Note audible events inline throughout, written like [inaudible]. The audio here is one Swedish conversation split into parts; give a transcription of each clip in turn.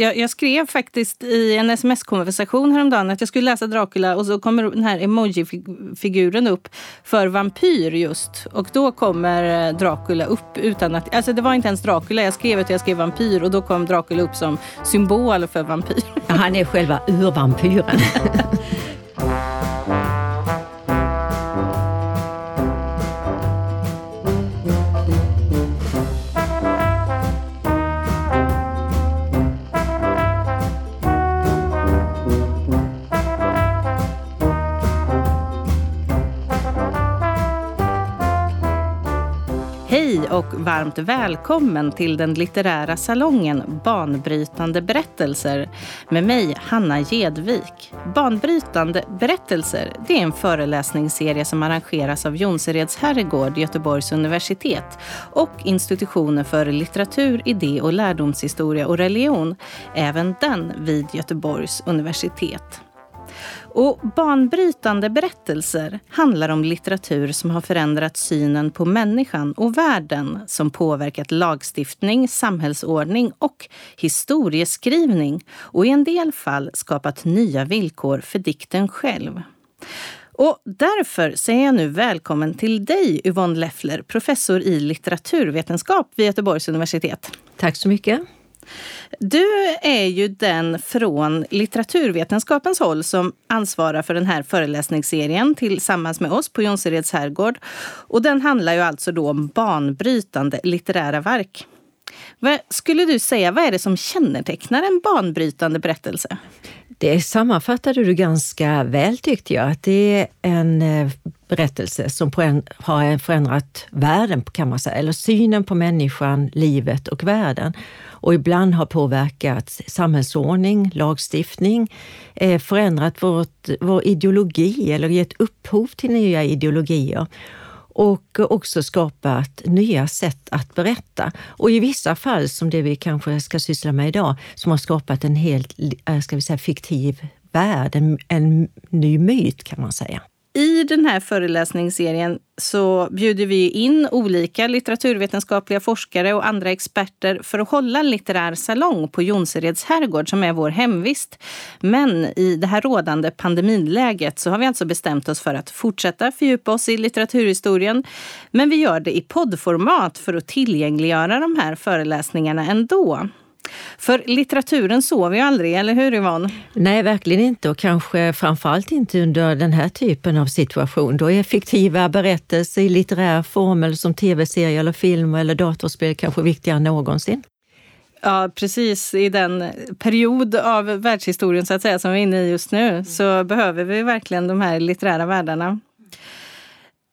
Jag, jag, skrev faktiskt i en sms-konversation häromdagen att jag skulle läsa Dracula och så kommer den här emoji-figuren upp för vampyr just. Och då kommer eh, Dracula upp utan att... Alltså det var inte ens Dracula. Jag skrev att jag skrev vampyr och då kom Dracula upp som symbol för vampyr. Han är själva urvampyren. [laughs] Hej och varmt välkommen till den litterära salongen Banbrytande berättelser med mig, Hanna Gedvik. Banbrytande berättelser det är en föreläsningsserie som arrangeras av Jonsereds herrgård, Göteborgs universitet och institutionen för litteratur, idé och lärdomshistoria och religion, även den vid Göteborgs universitet. Och banbrytande berättelser handlar om litteratur som har förändrat synen på människan och världen som påverkat lagstiftning, samhällsordning och historieskrivning och i en del fall skapat nya villkor för dikten själv. Och därför säger jag nu välkommen till dig Yvonne Leffler, professor i litteraturvetenskap vid Göteborgs universitet. Tack så mycket. Du är ju den från litteraturvetenskapens håll som ansvarar för den här föreläsningsserien tillsammans med oss på Jonsereds herrgård. Och den handlar ju alltså då om banbrytande litterära verk. Vad skulle du säga, vad är det som kännetecknar en banbrytande berättelse? Det sammanfattade du ganska väl tyckte jag. Att det är en eh, berättelse som har förändrat världen kan man säga, eller synen på människan, livet och världen och ibland har påverkat samhällsordning, lagstiftning, eh, förändrat vårt, vår ideologi eller gett upphov till nya ideologier och också skapat nya sätt att berätta. Och i vissa fall, som det vi kanske ska syssla med idag, som har skapat en helt eh, ska vi säga, fiktiv värld, en, en ny myt kan man säga. I den här föreläsningsserien så bjuder vi in olika litteraturvetenskapliga forskare och andra experter för att hålla litterär salong på Jonsereds herrgård som är vår hemvist. Men i det här rådande pandemiläget så har vi alltså bestämt oss för att fortsätta fördjupa oss i litteraturhistorien. Men vi gör det i poddformat för att tillgängliggöra de här föreläsningarna ändå. För litteraturen sover ju aldrig, eller hur Yvonne? Nej, verkligen inte och kanske framförallt inte under den här typen av situation. Då är fiktiva berättelser i litterär form som tv-serier, eller film eller datorspel kanske viktigare än någonsin. Ja, precis. I den period av världshistorien så att säga, som vi är inne i just nu så behöver vi verkligen de här litterära världarna.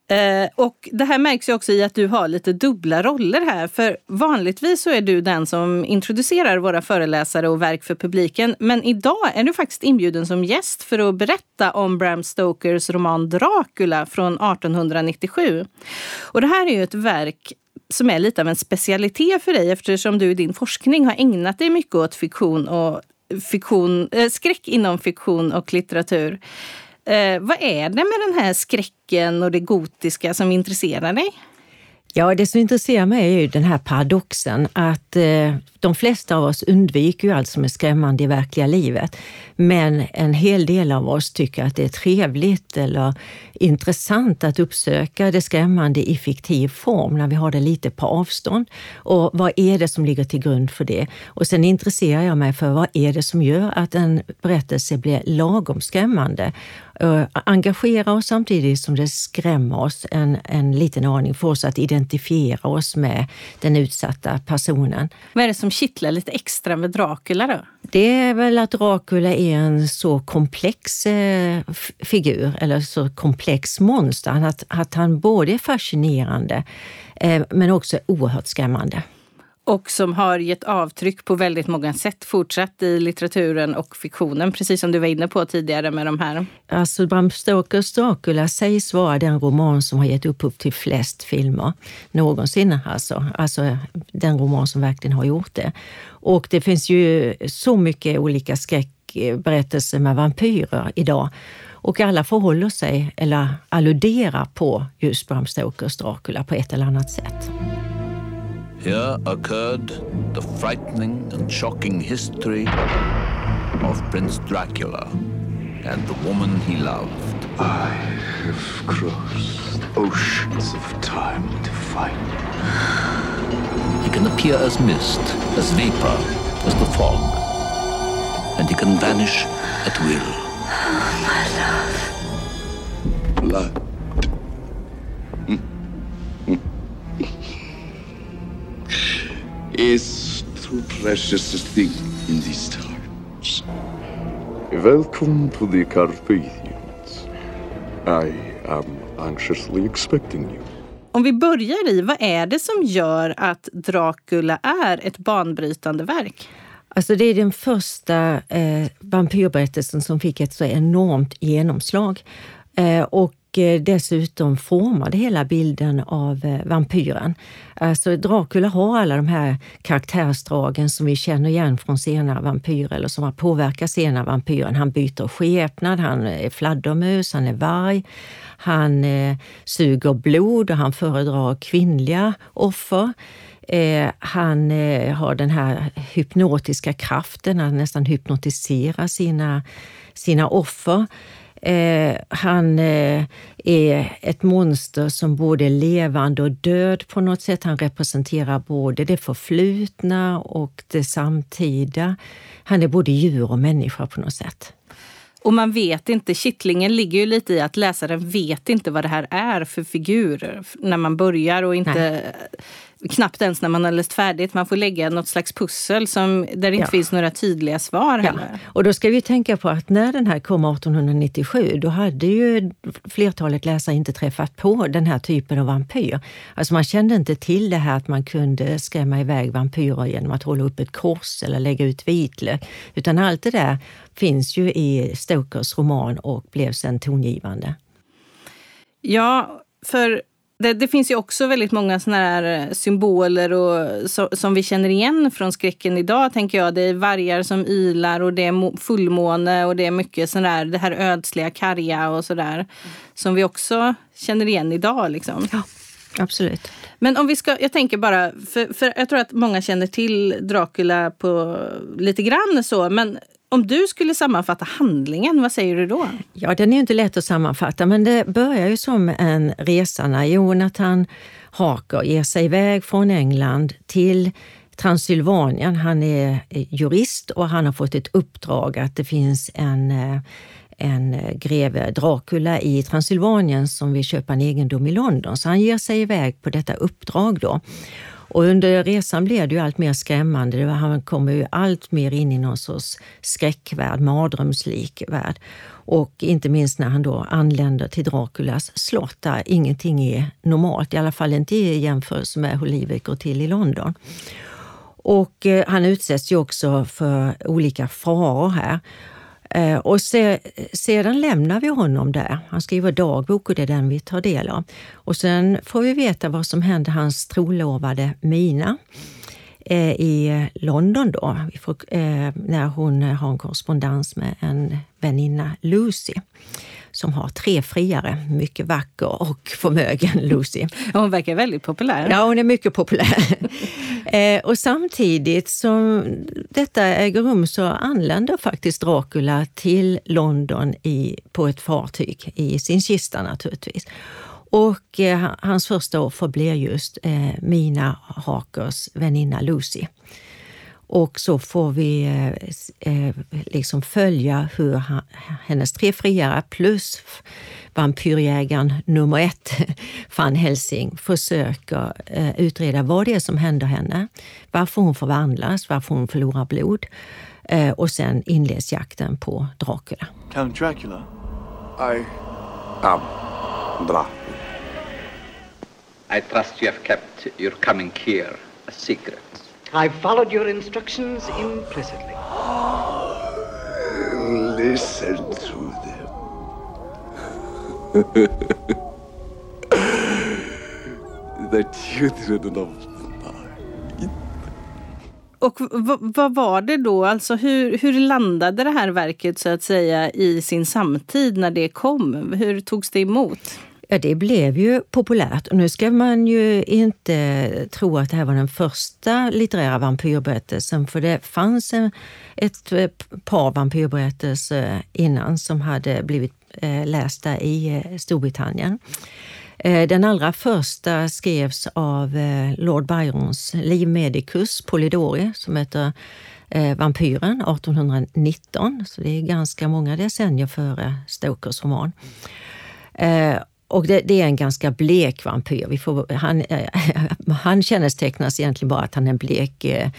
Eh, och det här märks ju också i att du har lite dubbla roller här. För vanligtvis så är du den som introducerar våra föreläsare och verk för publiken. Men idag är du faktiskt inbjuden som gäst för att berätta om Bram Stokers roman Dracula från 1897. Och det här är ju ett verk som är lite av en specialitet för dig eftersom du i din forskning har ägnat dig mycket åt fiktion och fiktion, äh, skräck inom fiktion och litteratur. Eh, vad är det med den här skräcken och det gotiska som intresserar dig? Ja, det som intresserar mig är ju den här paradoxen att eh, de flesta av oss undviker ju allt som är skrämmande i verkliga livet. Men en hel del av oss tycker att det är trevligt eller intressant att uppsöka det skrämmande i fiktiv form när vi har det lite på avstånd. Och vad är det som ligger till grund för det? Och sen intresserar jag mig för vad är det som gör att en berättelse blir lagom skrämmande? Uh, engagera oss samtidigt som det skrämmer oss en, en liten aning, för oss att identifiera oss med den utsatta personen. Vad är det som kittlar lite extra med Dracula då? Det är väl att Dracula är en så komplex eh, figur, eller så komplex monster, att, att han både är fascinerande eh, men också oerhört skrämmande och som har gett avtryck på väldigt många sätt fortsatt i litteraturen och fiktionen, precis som du var inne på tidigare med de här. Alltså Bram Stokers Dracula sägs vara den roman som har gett upphov till flest filmer någonsin. Alltså, alltså den roman som verkligen har gjort det. Och det finns ju så mycket olika skräckberättelser med vampyrer idag. Och alla förhåller sig, eller alluderar på just Bram Stokers Dracula på ett eller annat sätt. Here occurred the frightening and shocking history of Prince Dracula and the woman he loved. I have crossed oceans of time to fight. He can appear as mist, as vapor, as the fog, and he can vanish at will. Oh, my love. Blood. Is the precious thing in these times. Welcome to the Carpathians. I am anxiously expecting you. Om vi börjar i, vad är det som gör att Dracula är ett banbrytande verk? Alltså det är den första eh, vampyrberättelsen som fick ett så enormt genomslag. Eh, och Eh, dessutom formade hela bilden av eh, vampyren. Alltså Dracula har alla de här karaktärsdragen som vi känner igen från senare vampyrer eller som har påverkat senare vampyren. Han byter skepnad, han är fladdermus, han är varg, han eh, suger blod och han föredrar kvinnliga offer. Eh, han eh, har den här hypnotiska kraften, han nästan hypnotiserar sina, sina offer. Eh, han eh, är ett monster som både är levande och död på något sätt. Han representerar både det förflutna och det samtida. Han är både djur och människa på något sätt. Och man vet inte, kittlingen ligger ju lite i att läsaren vet inte vad det här är för figurer när man börjar och inte Nej knappt ens när man har läst färdigt. Man får lägga något slags pussel som, där det inte ja. finns några tydliga svar. Ja. Och då ska vi tänka på att när den här kom 1897, då hade ju flertalet läsare inte träffat på den här typen av vampyr. Alltså man kände inte till det här att man kunde skrämma iväg vampyrer genom att hålla upp ett kors eller lägga ut vitlök. Utan allt det där finns ju i Stokers roman och blev sen tongivande. Ja, för det, det, finns ju också väldigt många såna här eh, symboler och, så, som vi känner igen från skräcken idag. tänker jag. Det är vargar som ylar och det är fullmåne och det är mycket sån där, det här ödsliga, karga och sådär. Mm. Som vi också känner igen idag. Liksom. Ja, absolut. Men om vi ska, jag tänker bara, för, för jag tror att många känner till Dracula på lite grann så, men om du skulle sammanfatta handlingen, vad säger du då? Ja, den är inte lätt att sammanfatta, men det börjar ju som en resa när Jonathan Harker ger sig iväg från England till Transylvanien. Han är eh, jurist och han har fått ett uppdrag att det finns en eh, en greve Dracula i Transylvanien som vill köpa en egendom i London. Så han ger sig iväg på detta uppdrag. Då. Och under resan blev det ju allt mer skrämmande. Han kommer ju allt mer in i någon sorts skräckvärld, mardrömslik värld. Och inte minst när han då anländer till Draculas slott där ingenting är normalt, i alla fall inte i jämförelse med hur livet går till i London. Och eh, han utsätts ju också för olika faror här. Eh, och se, sedan lämnar vi honom där. Han skriver dagbok och det är den vi tar del av. Och sen får vi veta vad som hände hans trolovade Mina eh, i London då, får, eh, när hon har en korrespondens med en väninna, Lucy som har tre friare. Mycket vacker och förmögen [laughs] Lucy. Hon verkar väldigt populär. Ja, hon är mycket populär eh, och samtidigt som detta äger rum så anländer faktiskt Dracula till London i, på ett fartyg, i sin kista naturligtvis. Och eh, hans första offer blir just eh, Mina Harkers väninna Lucy. Och så får vi eh, eh, liksom följa hur han, hennes tre friare plus vampyrjägaren nummer ett, [laughs] Van Helsing, försöker eh, utreda vad det är som händer henne. Varför hon förvandlas, varför hon förlorar blod. Eh, och sen inleds jakten på Dracula. Count Dracula? I am Dracula. I trust you have kept your coming here a secret. I followed your instructions implicitly. [gasps] Listen to them. [laughs] the children of night. Och vad var det då? Alltså hur, hur landade det här verket så att säga i sin samtid när det kom? Hur togs det emot? Ja, det blev ju populärt. Och nu ska man ju inte tro att det här var den första litterära vampyrberättelsen, för det fanns en, ett eh, par vampyrberättelser innan som hade blivit eh, lästa i eh, Storbritannien. Den allra första skrevs av Lord Byrons livmedicus Polidori som heter Vampyren 1819. Så det är ganska många decennier före Stokers roman. Och det, det, är en ganska blek vampyr. Vi får, han, eh, [laughs] han kännetecknas egentligen bara att han är en blek, eh,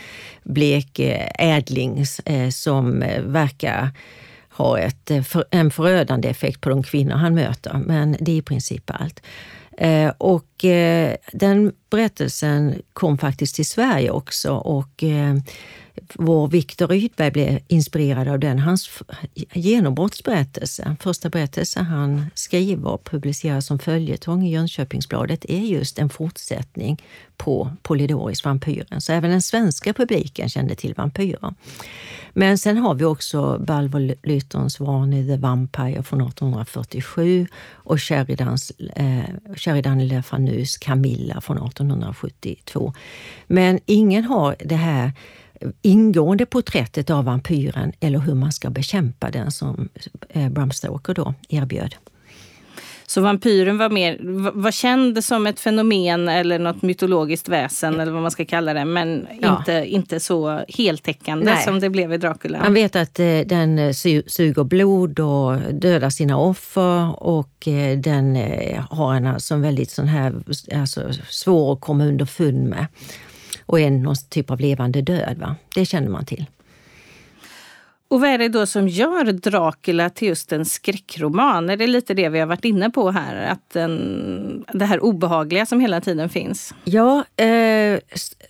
blek eh, ädling som verkar ha ett, en förödande effekt på de kvinnor han möter. Men det är i princip allt. Och den berättelsen kom faktiskt till Sverige också och vår Viktor Rydberg blev inspirerad av den. Hans genombrottsberättelse, första berättelse han skriver och publicerar som följetong i Jönköpingsbladet är just en fortsättning på Polidoris Vampyren. Så även den svenska publiken kände till vampyrer. Men sen har vi också Balvo Lytons Varney the Vampire från 1847 och Sheridans, eh, Sheridan Le Fanus Camilla från 1872. Men ingen har det här ingående porträttet av vampyren eller hur man ska bekämpa den som eh, Bram Stoker då erbjöd. Så vampyren var, mer, var känd som ett fenomen eller något mytologiskt väsen eller vad man ska kalla det. Men ja. inte, inte så heltäckande Nej. som det blev i Dracula. Man vet att eh, den eh, suger blod och dödar sina offer och den har en alltså väldigt sån här, alltså, svår att komma underfund med. Och är någon typ av levande död. Va? Det känner man till. Och vad är det då som gör Dracula till just en skräckroman? Är det lite det vi har varit inne på här? Att den, det här obehagliga som hela tiden finns? Ja, eh,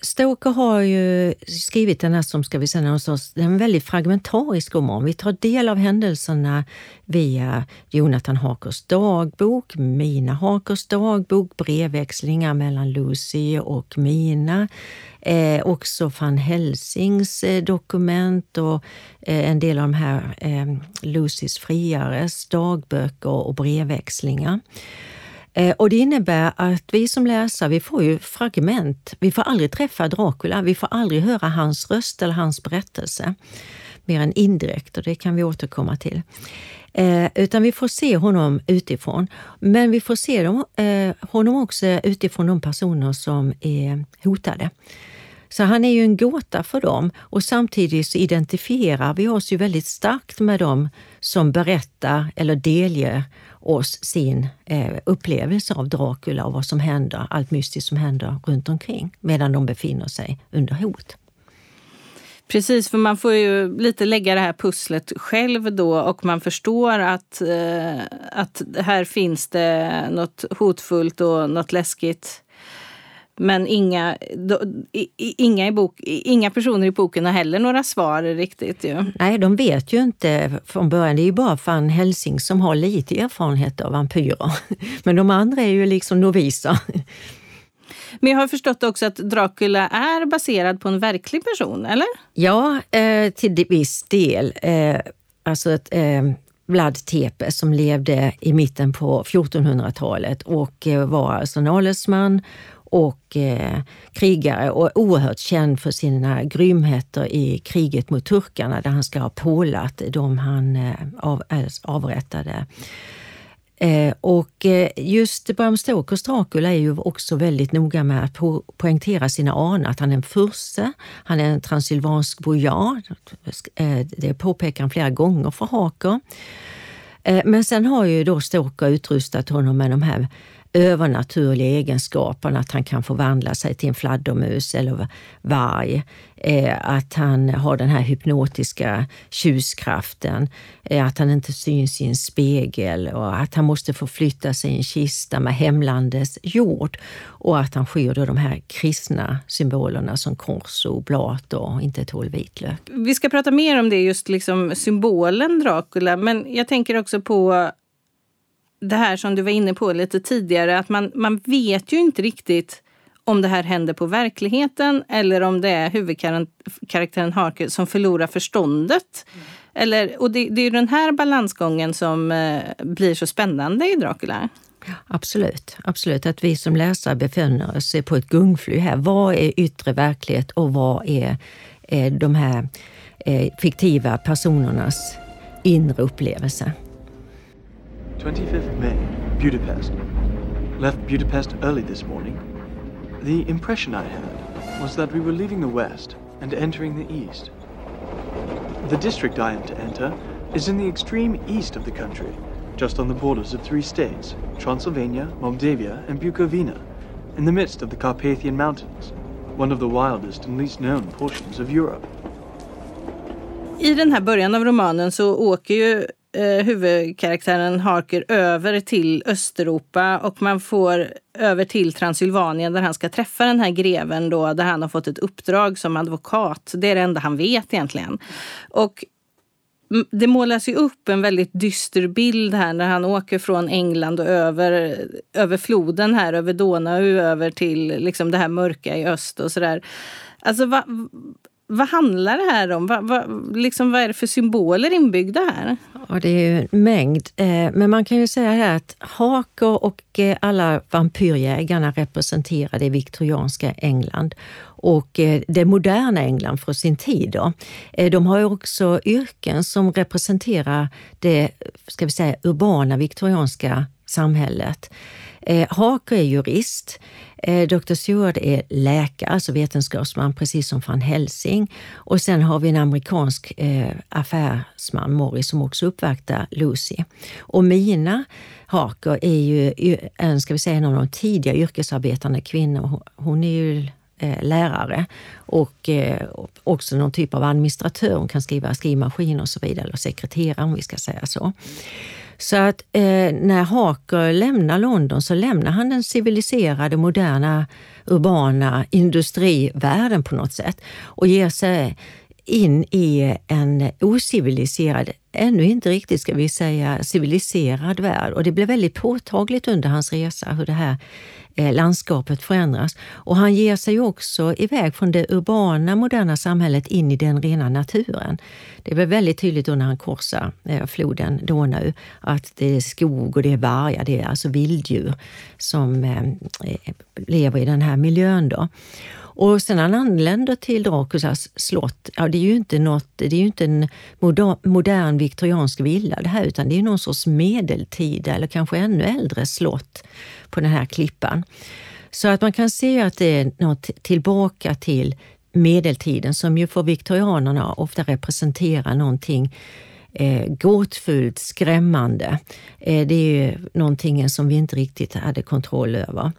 Stoker har ju skrivit den här som ska vi säga någonstans, en väldigt fragmentarisk roman. Vi tar del av händelserna via Jonathan Hakers dagbok, Mina Hakers dagbok, brevväxlingar mellan Lucy och Mina. Eh, också van Helsings eh, dokument och eh, en del av de här eh, Lucys friares dagböcker och brevväxlingar. Eh, och det innebär att vi som läsare, vi får ju fragment. Vi får aldrig träffa Dracula, vi får aldrig höra hans röst eller hans berättelse. Mer än indirekt och det kan vi återkomma till. Eh, utan vi får se honom utifrån. Men vi får se dem, eh, honom också utifrån de personer som är hotade. Så han är ju en gåta för dem och samtidigt så identifierar vi oss ju väldigt starkt med dem som berättar eller delger oss sin eh, upplevelse av Dracula och vad som händer, allt mystiskt som händer runt omkring medan de befinner sig under hot. Precis, för man får ju lite lägga det här pusslet själv då och man förstår att, eh, att här finns det något hotfullt och något läskigt men inga, då, inga, i bok, inga personer i boken har heller några svar riktigt. Ju. Nej, de vet ju inte från början. Det är ju bara van Helsing som har lite erfarenhet av vampyrer. [laughs] Men de andra är ju liksom noviser. Men jag har förstått också att Dracula är baserad på en verklig person, eller? Ja, eh, till viss del. Eh, alltså ett, eh, Vlad Tepe som levde i mitten på 1400-talet och eh, var alltså en adelsman och eh, krigare och oerhört känd för sina grymheter i kriget mot turkarna där han ska ha pålat de han eh, av, eh, avrättade. Eh, och eh, just Bram Stokers Dracula är ju också väldigt noga med att po poängtera sina anor, att han är en furse, han är en transylvansk bojar. Eh, det påpekar han flera gånger för Haker. Eh, men sen har ju då Stoker utrustat honom med de här övernaturliga egenskaperna, att han kan förvandla sig till en fladdermus eller varg. Eh, att han har den här hypnotiska tjuskraften, eh, att han inte syns i en spegel och att han måste förflytta sig i en kista med hemlandets jord och att han skyr de här kristna symbolerna som kors och blat och inte tål vitlök. Vi ska prata mer om det, just liksom symbolen Dracula, men jag tänker också på det här som du var inne på lite tidigare, att man, man vet ju inte riktigt om det här händer på verkligheten eller om det är huvudkaraktären Harker som förlorar förståndet. Mm. Eller, och det, det, är den här balansgången som eh, blir så spännande i Dracula. Absolut, absolut. Att vi som läsare befinner oss på ett gungfly här. Vad är yttre verklighet och vad är, är de här eh, fiktiva personernas inre upplevelse? 25th May, Budapest. Left Budapest early this morning. The impression I had was that we were leaving the west and entering the east. The district I am to enter is in the extreme east of the country, just on the borders of three states Transylvania, Moldavia, and Bukovina, in the midst of the Carpathian Mountains, one of the wildest and least known portions of Europe. I den här början av romanen så åker ju eh, huvudkaraktären Harker över till Östeuropa och man får över till Transylvanien där han ska träffa den här greven då, där han har fått ett uppdrag som advokat. Det är det enda han vet egentligen. Och det målas ju upp en väldigt dyster bild här när han åker från England och över, över floden här, över Donau, över till liksom det här mörka i öst och sådär. Alltså va, vad handlar det här om? Vad, vad, liksom, vad är det för symboler inbyggda här? Ja, det är ju en mängd. Eh, men man kan ju säga här att Haker och eh, alla vampyrjägarna representerar det viktorianska England och eh, det moderna England från sin tid. Då. De har ju också yrken som representerar det ska vi säga, urbana viktorianska samhället. Haker är jurist. Eh, Dr. Seward är läkare, alltså vetenskapsman, precis som van Helsing. Och sen har vi en amerikansk eh, affärsman, Morris, som också uppvaktar Lucy. Och Mina Harker är ju en, eh, ska vi säga, en av de tidiga yrkesarbetande kvinnor. Hon är ju eh, lärare och eh, också någon typ av administratör. Hon kan skriva skrivmaskin och så vidare, eller sekreterare om vi ska säga så. Så att eh, när Harker lämnar London så lämnar han den civiliserade, moderna, urbana industrivärlden på något sätt och ger sig in i en ociviliserad, ännu inte riktigt ska vi säga civiliserad värld. Och det blir väldigt påtagligt under hans resa hur det här Eh, landskapet förändras. Och han ger sig också iväg från det urbana, moderna samhället in i den rena naturen. Det blir väldigt tydligt då när han korsar eh, floden Donau att det är skog och det är vargar, det är alltså vilddjur som eh, eh lever i den här miljön. Då. Och sen han anländer till Draculas slott, ja, det är ju inte, något, det är ju inte en modern, modern viktoriansk villa det här, utan det är någon sorts medeltida eller kanske ännu äldre slott på den här klippan. Så att man kan se att det är något tillbaka till medeltiden som ju för viktorianerna ofta representerar någonting eh, gåtfullt, skrämmande. Eh, det är ju någonting som vi inte riktigt hade kontroll över.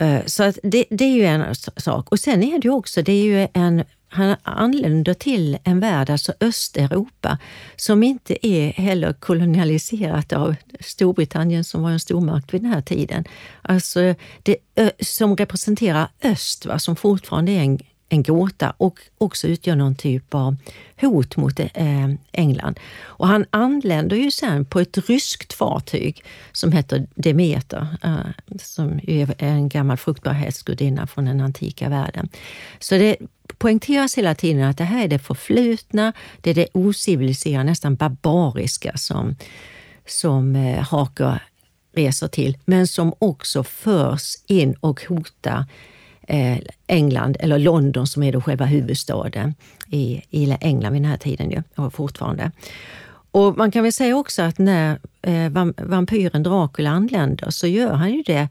Eh, så att det, det, är ju en sak. Och sen är det ju också, det är ju en han anländer till en värld, alltså Östeuropa, som inte är heller kolonialiserat av Storbritannien som var en stormakt vid den här tiden. Alltså det, som representerar öst, va, som fortfarande är en, en gåta och också utgör någon typ av hot mot eh, England. Och han anländer ju sen på ett ryskt fartyg som heter Demeter, eh, som är en gammal fruktbarhetsgudinna från den antika världen. Så det poängteras hela tiden att det här är det förflutna, det är det ociviliserade, nästan barbariska som, som eh, Haker reser till, men som också förs in och hotar Eh, England, eller London som är då själva huvudstaden i, i England vid den här tiden ju, och fortfarande. Och man kan väl säga också att när eh, vampyren Dracula anländer så gör han ju det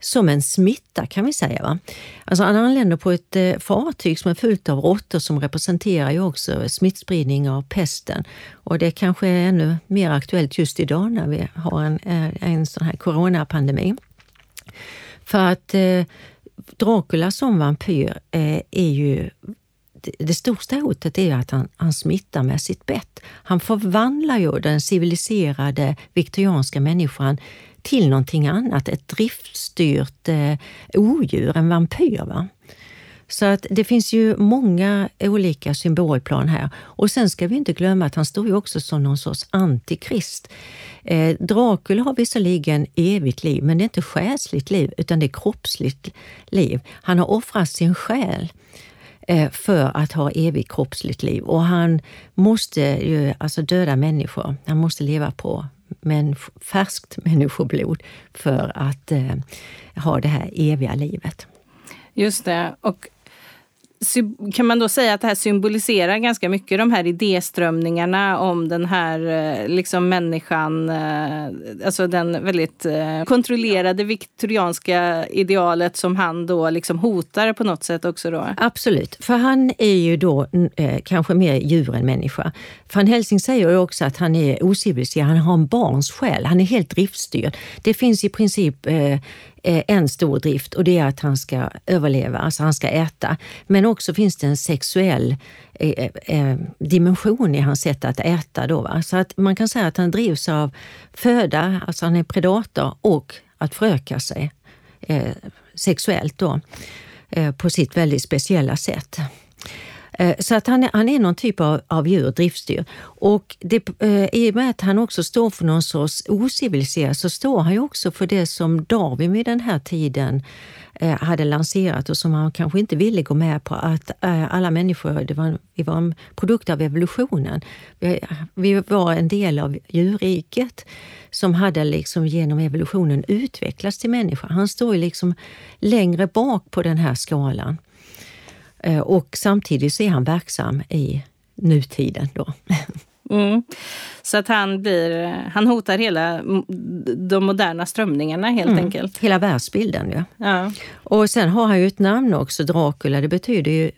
som en smitta kan vi säga. Va? Alltså han anländer på ett eh, fartyg som är fullt av råttor som representerar ju också smittspridning av pesten. Och det kanske är ännu mer aktuellt just idag när vi har en, en sån här coronapandemi. För att eh, Dracula som vampyr eh, är ju det största hotet är att han, han smittar med sitt bett. Han förvandlar ju den civiliserade viktorianska människan till någonting annat, ett driftstyrt eh, odjur, en vampyr. Va? Så att det finns ju många olika symbolplan här. Och sen ska vi inte glömma att han står ju också som någon sorts antikrist. Eh, Dracula har visserligen evigt liv, men det är inte själsligt liv, utan det är kroppsligt liv. Han har offrat sin själ eh, för att ha evigt kroppsligt liv. Och han måste ju alltså döda människor. Han måste leva på men färskt människoblod för att eh, ha det här eviga livet. Just det. Och kan man då säga att det här symboliserar ganska mycket de här idéströmningarna om den här eh, liksom människan, eh, alltså den väldigt eh, kontrollerade viktorianska idealet som han då liksom hotar på något sätt också då? Absolut, för han är ju då eh, kanske mer djur än människa. Van Helsing säger ju också att han är ociviliserad, han har en barns själ, han är helt driftstyrd. Det finns i princip Eh, Eh, en stor drift och det är att han ska överleva, alltså han ska äta. Men också finns det en sexuell eh, eh, dimension i hans sätt att äta. Då, va? Så att man kan säga att han drivs av föda, alltså han är predator, och att föröka sig sexuellt då, på sitt väldigt speciella sätt. Eh, så att han är, han är någon typ av, av djur, driftsdjur. Och det, eh, i och med att han också står för någon sorts ociviliserat så står han ju också för det som Darwin vid den här tiden eh, hade lanserat och som han kanske inte ville gå med på, att alla människor det var, vi var en produkt av evolutionen. Vi, vi var en del av djurriket som hade liksom genom evolutionen utvecklats till människa. Han står ju liksom längre bak på den här skalan. Eh, och samtidigt så är han verksam i nutiden. Då. Mm. Så att han, blir, han hotar hela de moderna strömningar helt mm. enkelt. Hela världsbilden, ja. ja. Och sen har han ju ett namn också, Dracula. Det betyder ju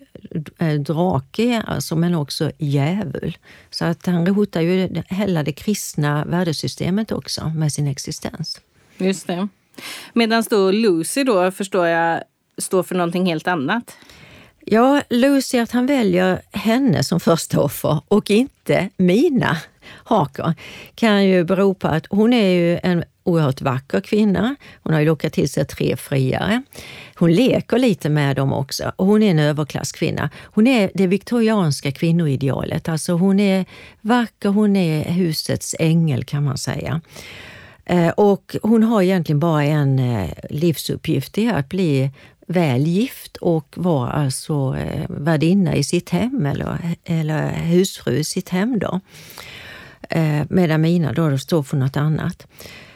eh, drake, alltså, men också djävul. Så att han hotar ju hela det kristna värdesystemet också med sin existens. Just det. Medan då Lucy då, förstår jag, står för någonting helt annat. Ja, Lucy, att han väljer henne som första offer och inte mina hakor kan ju bero på att hon är ju en oerhört vacker kvinna. Hon har ju lockat till sig tre friare. Hon leker lite med dem också och hon är en överklasskvinna. Hon är det viktorianska kvinnoidealet. Alltså hon är vacker, hon är husets ängel kan man säga. Eh, och hon har egentligen bara en eh, livsuppgift, det är att bli väl gift och var alltså eh, värdinna i sitt hem eller, eller husfru i sitt hem. Då. Eh, medan Mina då står för något annat.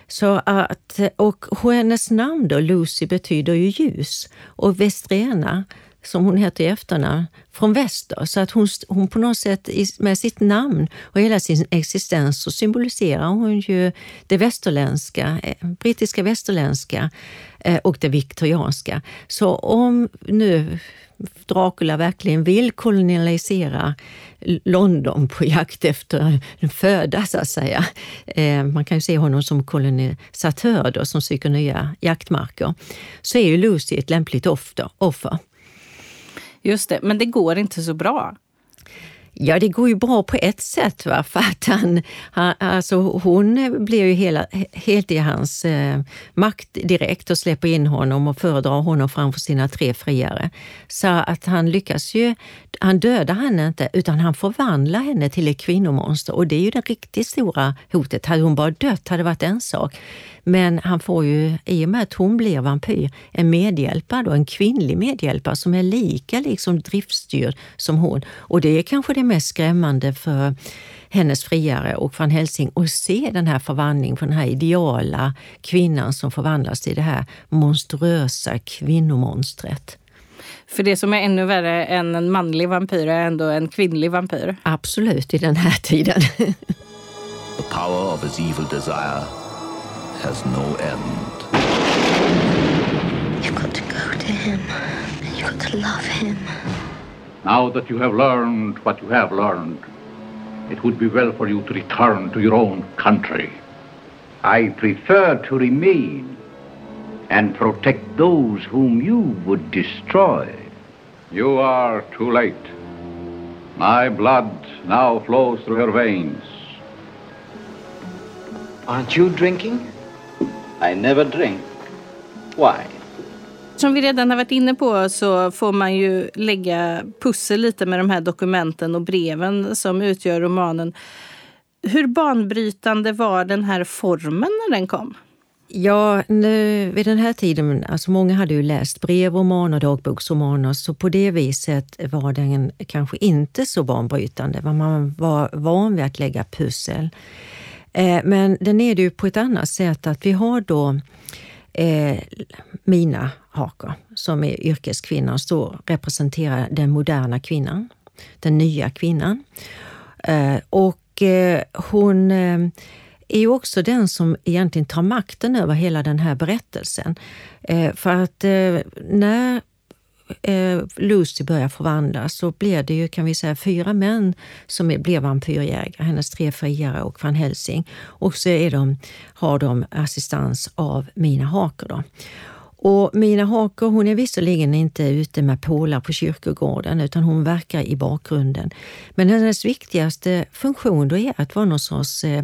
Så att, och hennes namn då, Lucy, betyder ju ljus. Och Vestrena, som hon heter i efternamn, från väster. Så att hon, hon på något sätt med sitt namn och hela sin existens så symboliserar hon ju det västerländska, eh, brittiska västerländska eh, och det viktorianska. Så om nu Dracula verkligen vill kolonialisera London på jakt efter en föda, så att säga. Eh, man kan ju se honom som kolonisatör då, som söker nya jaktmarker. Så är ju Lucy ett lämpligt offer. Just det, men det går inte så bra. Ja, det går ju bra på ett sätt. Va? [laughs] För att han, han, alltså hon blir ju hela, helt i hans eh, makt direkt och släpper in honom och föredrar honom framför sina tre friare. Så att han lyckas ju, han dödar henne inte utan han förvandlar henne till ett kvinnomonster och det är ju det riktigt stora hotet. Hade hon bara dött hade det varit en sak. Men han får ju, i och med att hon blir vampyr, en medhjälpare, då, en kvinnlig medhjälpare som är lika liksom driftstyrd som hon. Och det är kanske det mest skrämmande för hennes friare och van Helsing att se den här förvandlingen från den här ideala kvinnan som förvandlas till det här monstruösa kvinnomonstret. För det som är ännu värre än en manlig vampyr är ändå en kvinnlig vampyr. Absolut, i den här tiden. The power of his evil desire has no end. You've got to go to him. You've got to love him. Now that you have learned what you have learned, it would be well for you to return to your own country. I prefer to remain and protect those whom you would destroy. You are too late. My blood now flows through your veins. Aren't you drinking? I never drink. Why? Som vi redan har varit inne på så får man ju lägga pussel lite med de här dokumenten och breven som utgör romanen. Hur banbrytande var den här formen när den kom? Ja, nu, vid den här tiden, alltså många hade ju läst brevromaner och dagboksromaner, så på det viset var den kanske inte så banbrytande. Man var van vid att lägga pussel. Eh, men den är det ju på ett annat sätt att vi har då eh, Mina Haker som är yrkeskvinnan, står representerar den moderna kvinnan, den nya kvinnan. Eh, och eh, hon eh, är ju också den som egentligen tar makten över hela den här berättelsen. Eh, för att eh, när eh, Lucy börjar förvandlas så blir det ju kan vi säga fyra män som blir vampyrjägare. Hennes tre friare och van Helsing. Och så är de, har de assistans av Mina Haker. Då. Och Mina Haker hon är visserligen inte ute med pålar på kyrkogården utan hon verkar i bakgrunden. Men hennes viktigaste funktion då är att vara någon sorts eh,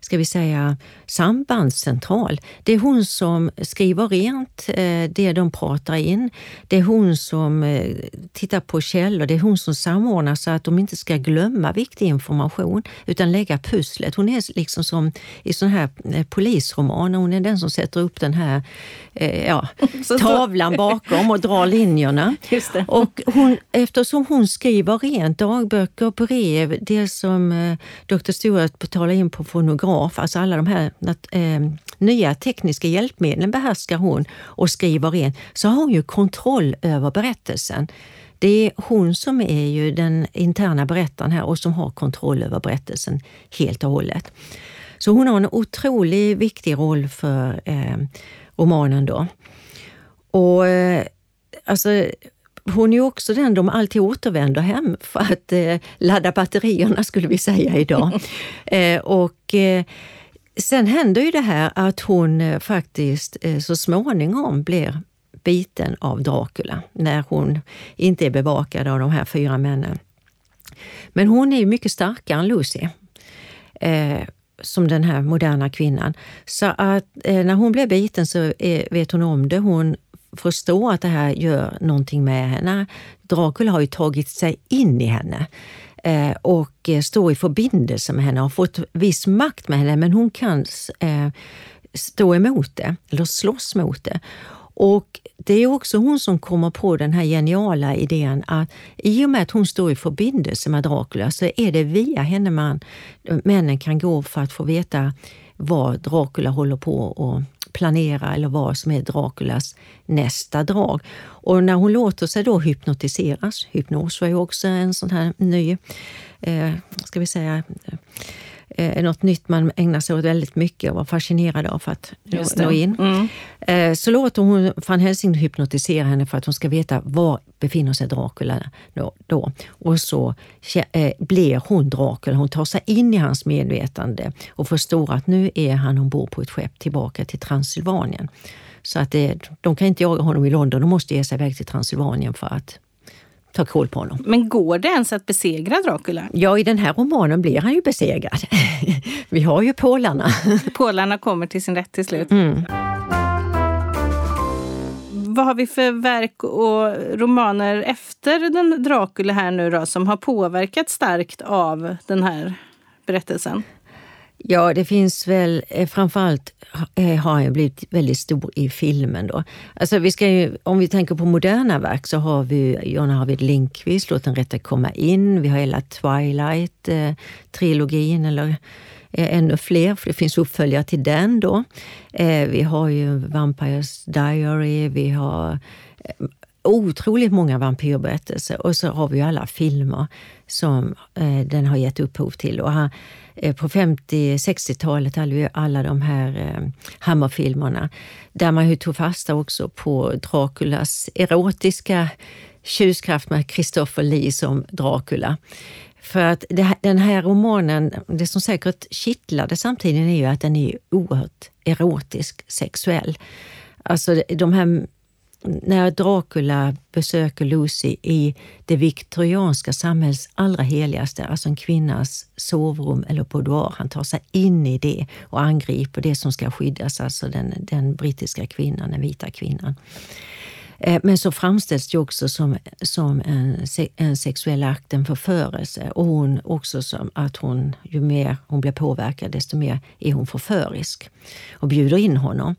ska vi säga, sambandscentral. Det är hon som skriver rent eh, det de pratar in. Det är hon som eh, tittar på källor. Det är hon som samordnar så att de inte ska glömma viktig information utan lägga pusslet. Hon är liksom som i sån här polisromaner. Hon är den som sätter upp den här ja, tavlan bakom och drar linjerna. [laughs] Och hon, eftersom hon skriver rent dagböcker, brev, det som Dr. Stewart betalar in på fonograf graf, alltså alla de här eh, nya tekniska hjälpmedlen behärskar hon och skriver in, så har hon ju kontroll över berättelsen. Det är hon som är ju den interna berättaren här och som har kontroll över berättelsen helt och hållet. Så hon har en otroligt viktig roll för eh, romanen då. Och eh, alltså hon är också den de alltid återvänder hem för att eh, ladda batterierna, skulle vi säga idag. [laughs] eh, och eh, Sen händer ju det här att hon eh, faktiskt eh, så småningom blir biten av Dracula när hon inte är bevakad av de här fyra männen. Men hon är ju mycket starkare än Lucy. Som den här moderna kvinnan. Så att när hon blir biten så vet hon om det. Hon förstå att det här gör någonting med henne. Dracula har ju tagit sig in i henne eh, och eh, står i förbindelse med henne och har fått viss makt med henne, men hon kan eh, stå emot det, eller slåss mot det. Och Det är också hon som kommer på den här geniala idén att i och med att hon står i förbindelse med Dracula så är det via henne man, männen kan gå för att få veta vad Dracula håller på att planera eller vad som är Draculas nästa drag. Och när hon låter sig då hypnotiseras, hypnos var ju också en sån här ny, eh, ska vi säga, eh, något nytt man ägnar sig åt väldigt mycket och var fascinerad av för att nå in. Mm. Eh, så låter hon van Helsing hypnotisera henne för att hon ska veta var befinner sig Dracula då. Och så eh, blir hon Dracula. Hon tar sig in i hans medvetande och förstår att nu är han ombord på ett skepp tillbaka till Transylvanien. Så att det, de kan inte jaga honom i London, de måste ge sig iväg till Transylvanien för att ta koll på honom. Men går det ens att besegra Dracula? Ja, i den här romanen blir han ju besegrad. [laughs] Vi har ju pålarna. [laughs] Pålarna kommer till sin rätt till slut. Mm. Vad har vi för verk och romaner efter den Dracula här nu då, som har påverkat starkt av den här berättelsen? Ja, det finns väl eh, framförallt eh, har han blivit väldigt stor i filmen. Då. Alltså vi ska ju, om vi tänker på moderna verk så har vi John Arvid Lindqvist, Låt den rätte komma in. Vi har hela Twilight-trilogin, eh, eller ännu fler, för det finns uppföljare till den. då. Vi har ju Vampires Diary, vi har otroligt många vampyrberättelser och så har vi alla filmer som den har gett upphov till. Och han, Eh, på 50-60-talet hade vi alla de här eh, Hammerfilmerna där man ju tog fasta också på Draculas erotiska tjuskraft med Christopher Lee som Dracula. För att det, den här romanen, det som säkert kittlade samtidigt är ju att den är oerhört erotisk, sexuell. Alltså de här när Dracula besöker Lucy i det viktorianska samhällets allra heligaste, alltså en kvinnas sovrum eller boudoir. Han tar sig in i det och angriper det som ska skyddas, alltså den, den brittiska kvinnan, den vita kvinnan. Eh, men så framställs det också som, som en, en sexuell akt, en förförelse. Och hon också som att hon, ju mer hon blir påverkad, desto mer är hon förförisk och bjuder in honom.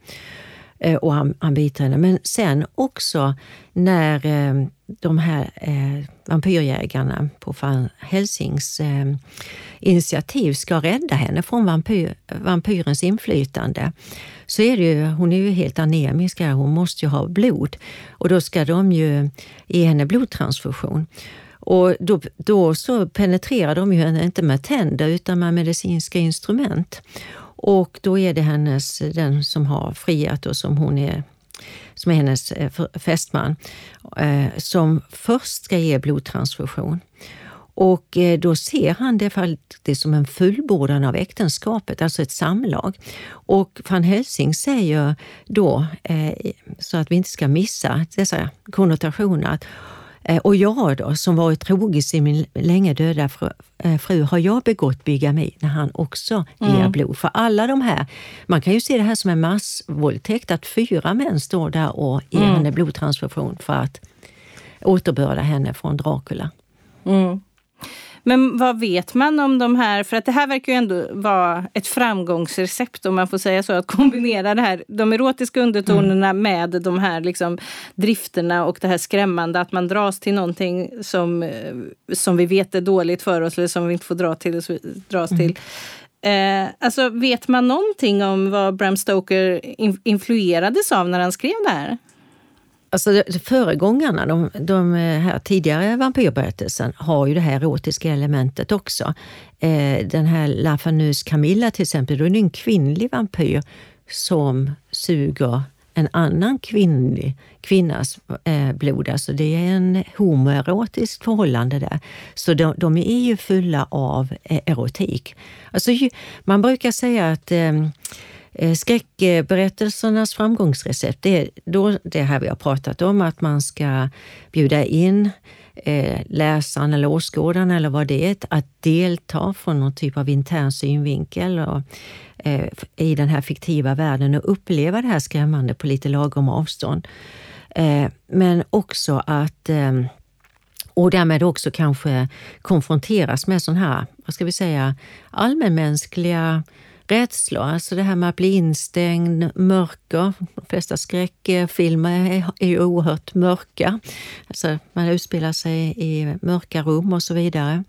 Eh, och han, han biter henne. Men sen också när eh, de här eh, vampyrjägarna på van Helsings eh, initiativ ska rädda henne från vampyr, vampyrens inflytande så är det ju, hon är ju helt anemisk, här, hon måste ju ha blod. Och då ska de ju ge henne blodtransfusion. Och då, då så penetrerar de ju henne inte med tänder utan med medicinska instrument. Och då är det hennes, den som har friat och som hon är som är hennes eh, fästman, eh, som först ska ge blodtransfusion. Och eh, då ser han det faktiskt som en fullbordan av äktenskapet, alltså ett samlag. Och van Helsing säger då, så att vi inte ska missa dessa konnotationer, att och jag då, som varit trogis i min länge döda fru, eh, fru har jag begått bigami när han också mm. ger blod? För alla de här, man kan ju se det här som en massvåldtäkt, att fyra män står där och ger mm. henne blodtransfusion för att återbörda henne från Dracula. Mm. Men vad vet man om de här? För att det här verkar ju ändå vara ett framgångsrecept om man får säga så. Att kombinera det här, de erotiska undertonerna mm. med de här liksom drifterna och det här skrämmande. Att man dras till någonting som, eh, som vi vet är dåligt för oss eller som vi inte får dra till, dras mm. till. Eh, alltså, vet man någonting om vad Bram Stoker influerades av när han skrev det här? Alltså föregångarna, de, de eh, här tidigare vampyrberättelsen har ju det här erotiska elementet också. Eh, den här La Fanus Camilla till exempel, då är det en kvinnlig vampyr som suger en annan kvinnlig, kvinnas eh, blod. Alltså det är en homoerotiskt förhållande där. Så de, de är ju fulla av eh, erotik. Alltså, man brukar säga att Eh, Eh, skräckberättelsernas framgångsrecept, det är då det här vi har pratat om, att man ska bjuda in eh, läsaren eller åskådaren eller vad det är, att delta från någon typ av intern synvinkel och, eh, i den här fiktiva världen och uppleva det här skrämmande på lite lagom avstånd. Eh, men också att ehm, och därmed också kanske konfronteras med sådana här, vad ska vi säga, allmänmänskliga rädslor. Alltså det här med att bli instängd, mörker. De flesta skräckfilmer är, är ju oerhört mörka. Alltså man utspelar sig i mörka rum och så vidare.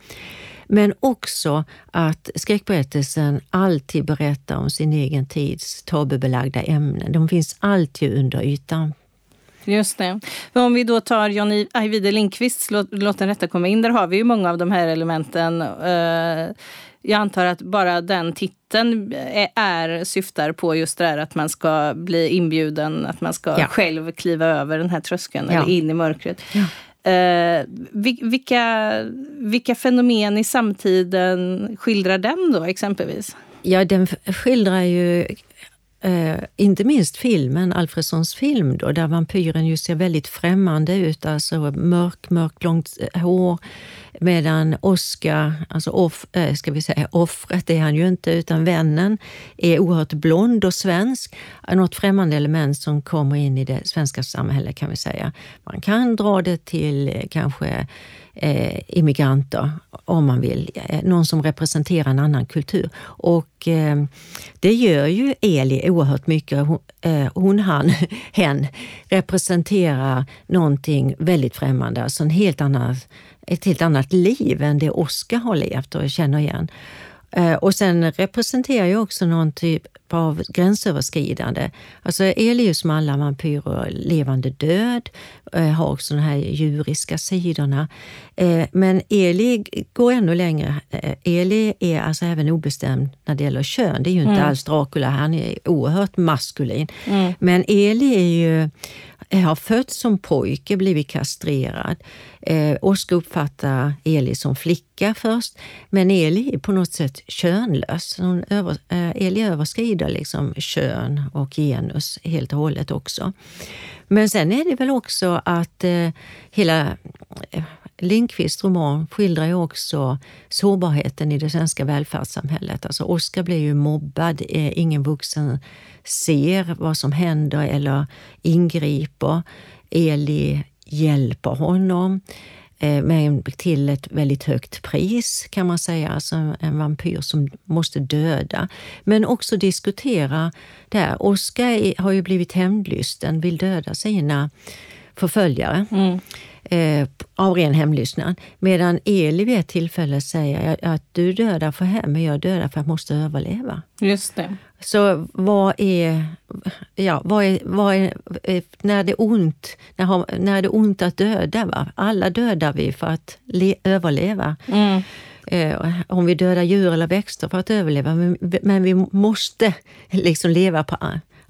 Men också att skräckberättelsen alltid berättar om sin egen tids tabubelagda ämnen. De finns alltid under ytan. Just det. Men om vi då tar Johnny Ajvide Lindqvists Låt, Låt den rätta komma in, där har vi ju många av de här elementen. Uh, jag antar att bara den titeln är, syftar på just det här att man ska bli inbjuden, att man ska ja. själv kliva över den här tröskeln ja. eller in i mörkret. Ja. Eh, vilka, vilka fenomen i samtiden skildrar den då exempelvis? Ja, den skildrar ju Eh, inte minst filmen, Alfredsons film, då, där vampyren ju ser väldigt främmande ut. Alltså mörk, mörkt, långt eh, hår. Medan Oscar, alltså off, eh, ska vi säga offret är han ju inte, utan vännen, är oerhört blond och svensk. Något främmande element som kommer in i det svenska samhället kan vi säga. Man kan dra det till eh, kanske eh, immigranter, om man vill. Eh, någon som representerar en annan kultur. Och eh, det gör ju Eli oerhört mycket. Hon, eh, hon han, [laughs] hen, representerar någonting väldigt främmande, alltså en helt annan, ett helt annat liv än det Oscar har levt och känner igen. Eh, och sen representerar ju också någon typ av gränsöverskridande. Alltså Elius som alla vampyrer, levande död, eh, har också de här djuriska sidorna. Eh, men Eli går ännu längre. Eli är alltså även obestämd när det gäller kön. Det är ju inte mm. alls Dracula, han är oerhört maskulin. Mm. Men Eli är ju Eh, har fötts som pojke, blivit kastrerad. Eh, Oskar uppfattar Eli som flicka först, men Eli är på något sätt könlös. Hon över, eh, Eli överskrider liksom kön och genus helt och hållet också. Men sen är det väl också att eh, hela eh, Lindqvists roman skildrar ju också sårbarheten i det svenska välfärdssamhället. Alltså Oskar blir ju mobbad, eh, ingen vuxen ser vad som händer eller ingriper. Eli hjälper honom. Eh, men till ett väldigt högt pris kan man säga. Alltså en vampyr som måste döda. Men också diskutera det här. Oscar har ju blivit hämndlysten, vill döda sina förföljare. Mm. Eh, av ren hämndlystnad. Medan Eli vid ett tillfälle säger att du dödar för hem, men jag dödar för att jag måste överleva. Just det. Så vad är... Ja, vad är, vad är eh, när det är ont, när, när är det ont att döda? Va? Alla dödar vi för att le, överleva. Mm. Eh, om vi dödar djur eller växter för att överleva. Men, men vi måste liksom leva på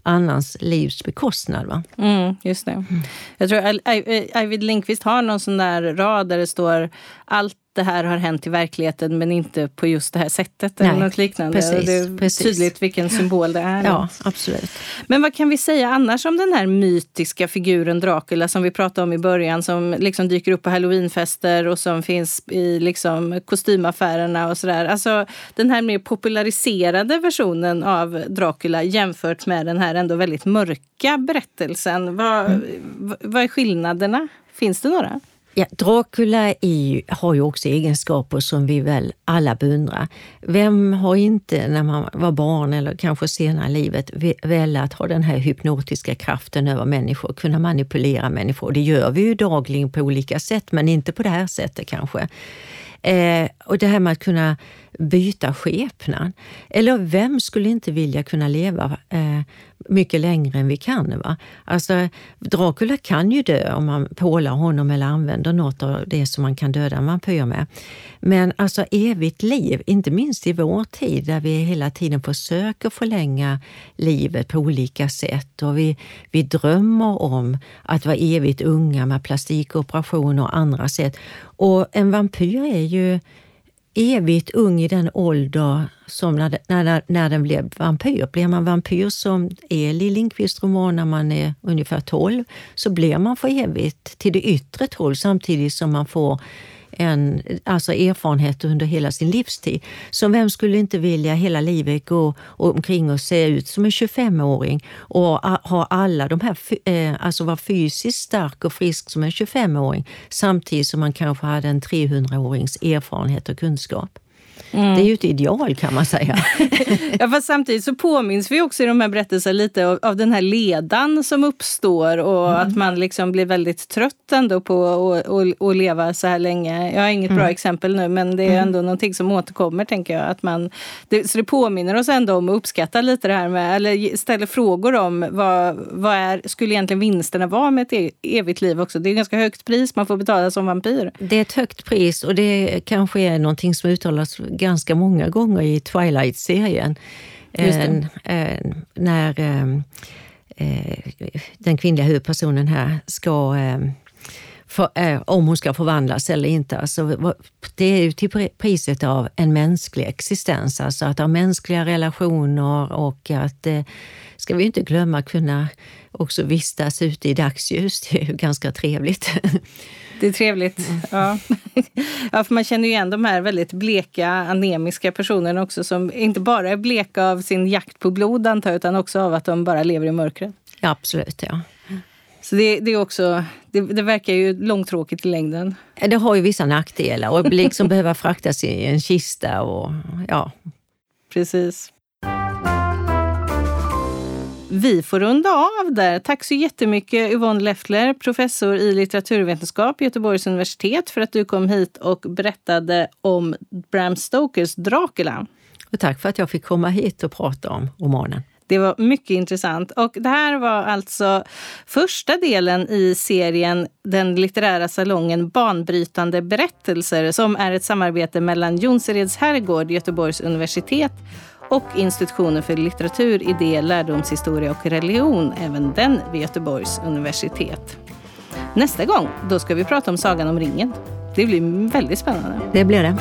annans livs bekostnad. Va? Mm, just det. Mm. Jag tror Arvid Lindqvist har någon sån där rad där det står allt det här har hänt i verkligheten men inte på just det här sättet. Nej, eller något liknande. Precis, det är precis. tydligt vilken symbol det är. Ja, absolut. Men vad kan vi säga annars om den här mytiska figuren Dracula som vi pratade om i början som liksom dyker upp på halloweenfester och som finns i liksom kostymaffärerna och sådär. Alltså den här mer populariserade versionen av Dracula jämfört med den här ändå väldigt mörka berättelsen. Vad, mm. vad är skillnaderna? Finns det några? Ja, Dracula ju, har ju också egenskaper som vi väl alla beundrar. Vem har inte när man var barn eller kanske senare i livet velat ha den här hypnotiska kraften över människor, kunna manipulera människor? Det gör vi ju dagligen på olika sätt, men inte på det här sättet kanske. Eh, och det här med att kunna byta skepnad. Eller vem skulle inte vilja kunna leva eh, mycket längre än vi kan? Va? Alltså, Dracula kan ju dö om man pålar honom eller använder något av det som man kan döda en vampyr med. Men alltså evigt liv, inte minst i vår tid där vi hela tiden försöker förlänga livet på olika sätt och vi, vi drömmer om att vara evigt unga med plastikoperationer och andra sätt. Och en vampyr är ju evigt ung i den ålder som när, när, när den blev vampyr. Blir man vampyr som Eli Lindqvists roman när man är ungefär 12 så blir man för evigt till det yttre 12 samtidigt som man får en, alltså erfarenhet under hela sin livstid. Så vem skulle inte vilja hela livet gå omkring och se ut som en 25-åring och ha alla de här, eh, alltså vara fysiskt stark och frisk som en 25-åring samtidigt som man kanske hade en 300-årings erfarenhet och kunskap. Mm. Det är ju ett ideal kan man säga. [laughs] ja, fast samtidigt så påminns vi också i de här berättelserna lite av, av den här ledan som uppstår och mm. att man liksom blir väldigt trött ändå på att leva så här länge. Jag har inget mm. bra exempel nu men det är mm. ändå någonting som återkommer tänker jag. Att man, det, så det påminner oss ändå om att uppskatta lite det här med, eller ställer frågor om vad, vad är, skulle egentligen vinsterna vara med ett e-, evigt liv också? Det är ett ganska högt pris man får betala som vampyr. Det är ett högt pris och det kanske är någonting som uttalas ganska många gånger i Twilight-serien. När eh, eh, den kvinnliga huvudpersonen här ska eh, för, eh, om hon ska förvandlas eller inte. Alltså, det är ju till priset av en mänsklig existens, alltså att ha mänskliga relationer och att, eh, ska vi inte glömma, kunna också vistas ute i dagsljus. Det är ju ganska trevligt. [laughs] Det är trevligt. Mm. Ja. ja, för man känner ju igen de här väldigt bleka, anemiska personerna också som inte bara är bleka av sin jakt på blod antar utan också av att de bara lever i mörkret. Ja, absolut, ja. Så det, det, är också, det, det, verkar ju långtråkigt i längden. Det har ju vissa nackdelar och liksom [laughs] behöva fraktas i en kista och ja. Precis. Vi får runda av där. Tack så jättemycket Yvonne Leffler, professor i litteraturvetenskap Göteborgs universitet för att du kom hit och berättade om Bram Stokers Dracula. Och tack för att jag fick komma hit och prata om romanen. Det var mycket intressant. Och det här var alltså första delen i serien Den litterära salongen Banbrytande berättelser som är ett samarbete mellan Jonsereds herrgård, Göteborgs universitet och institutionen för litteratur, idé, lärdomshistoria och religion, även den vid Göteborgs universitet. Nästa gång då ska vi prata om Sagan om ringen. Det blir väldigt spännande. Det blir det.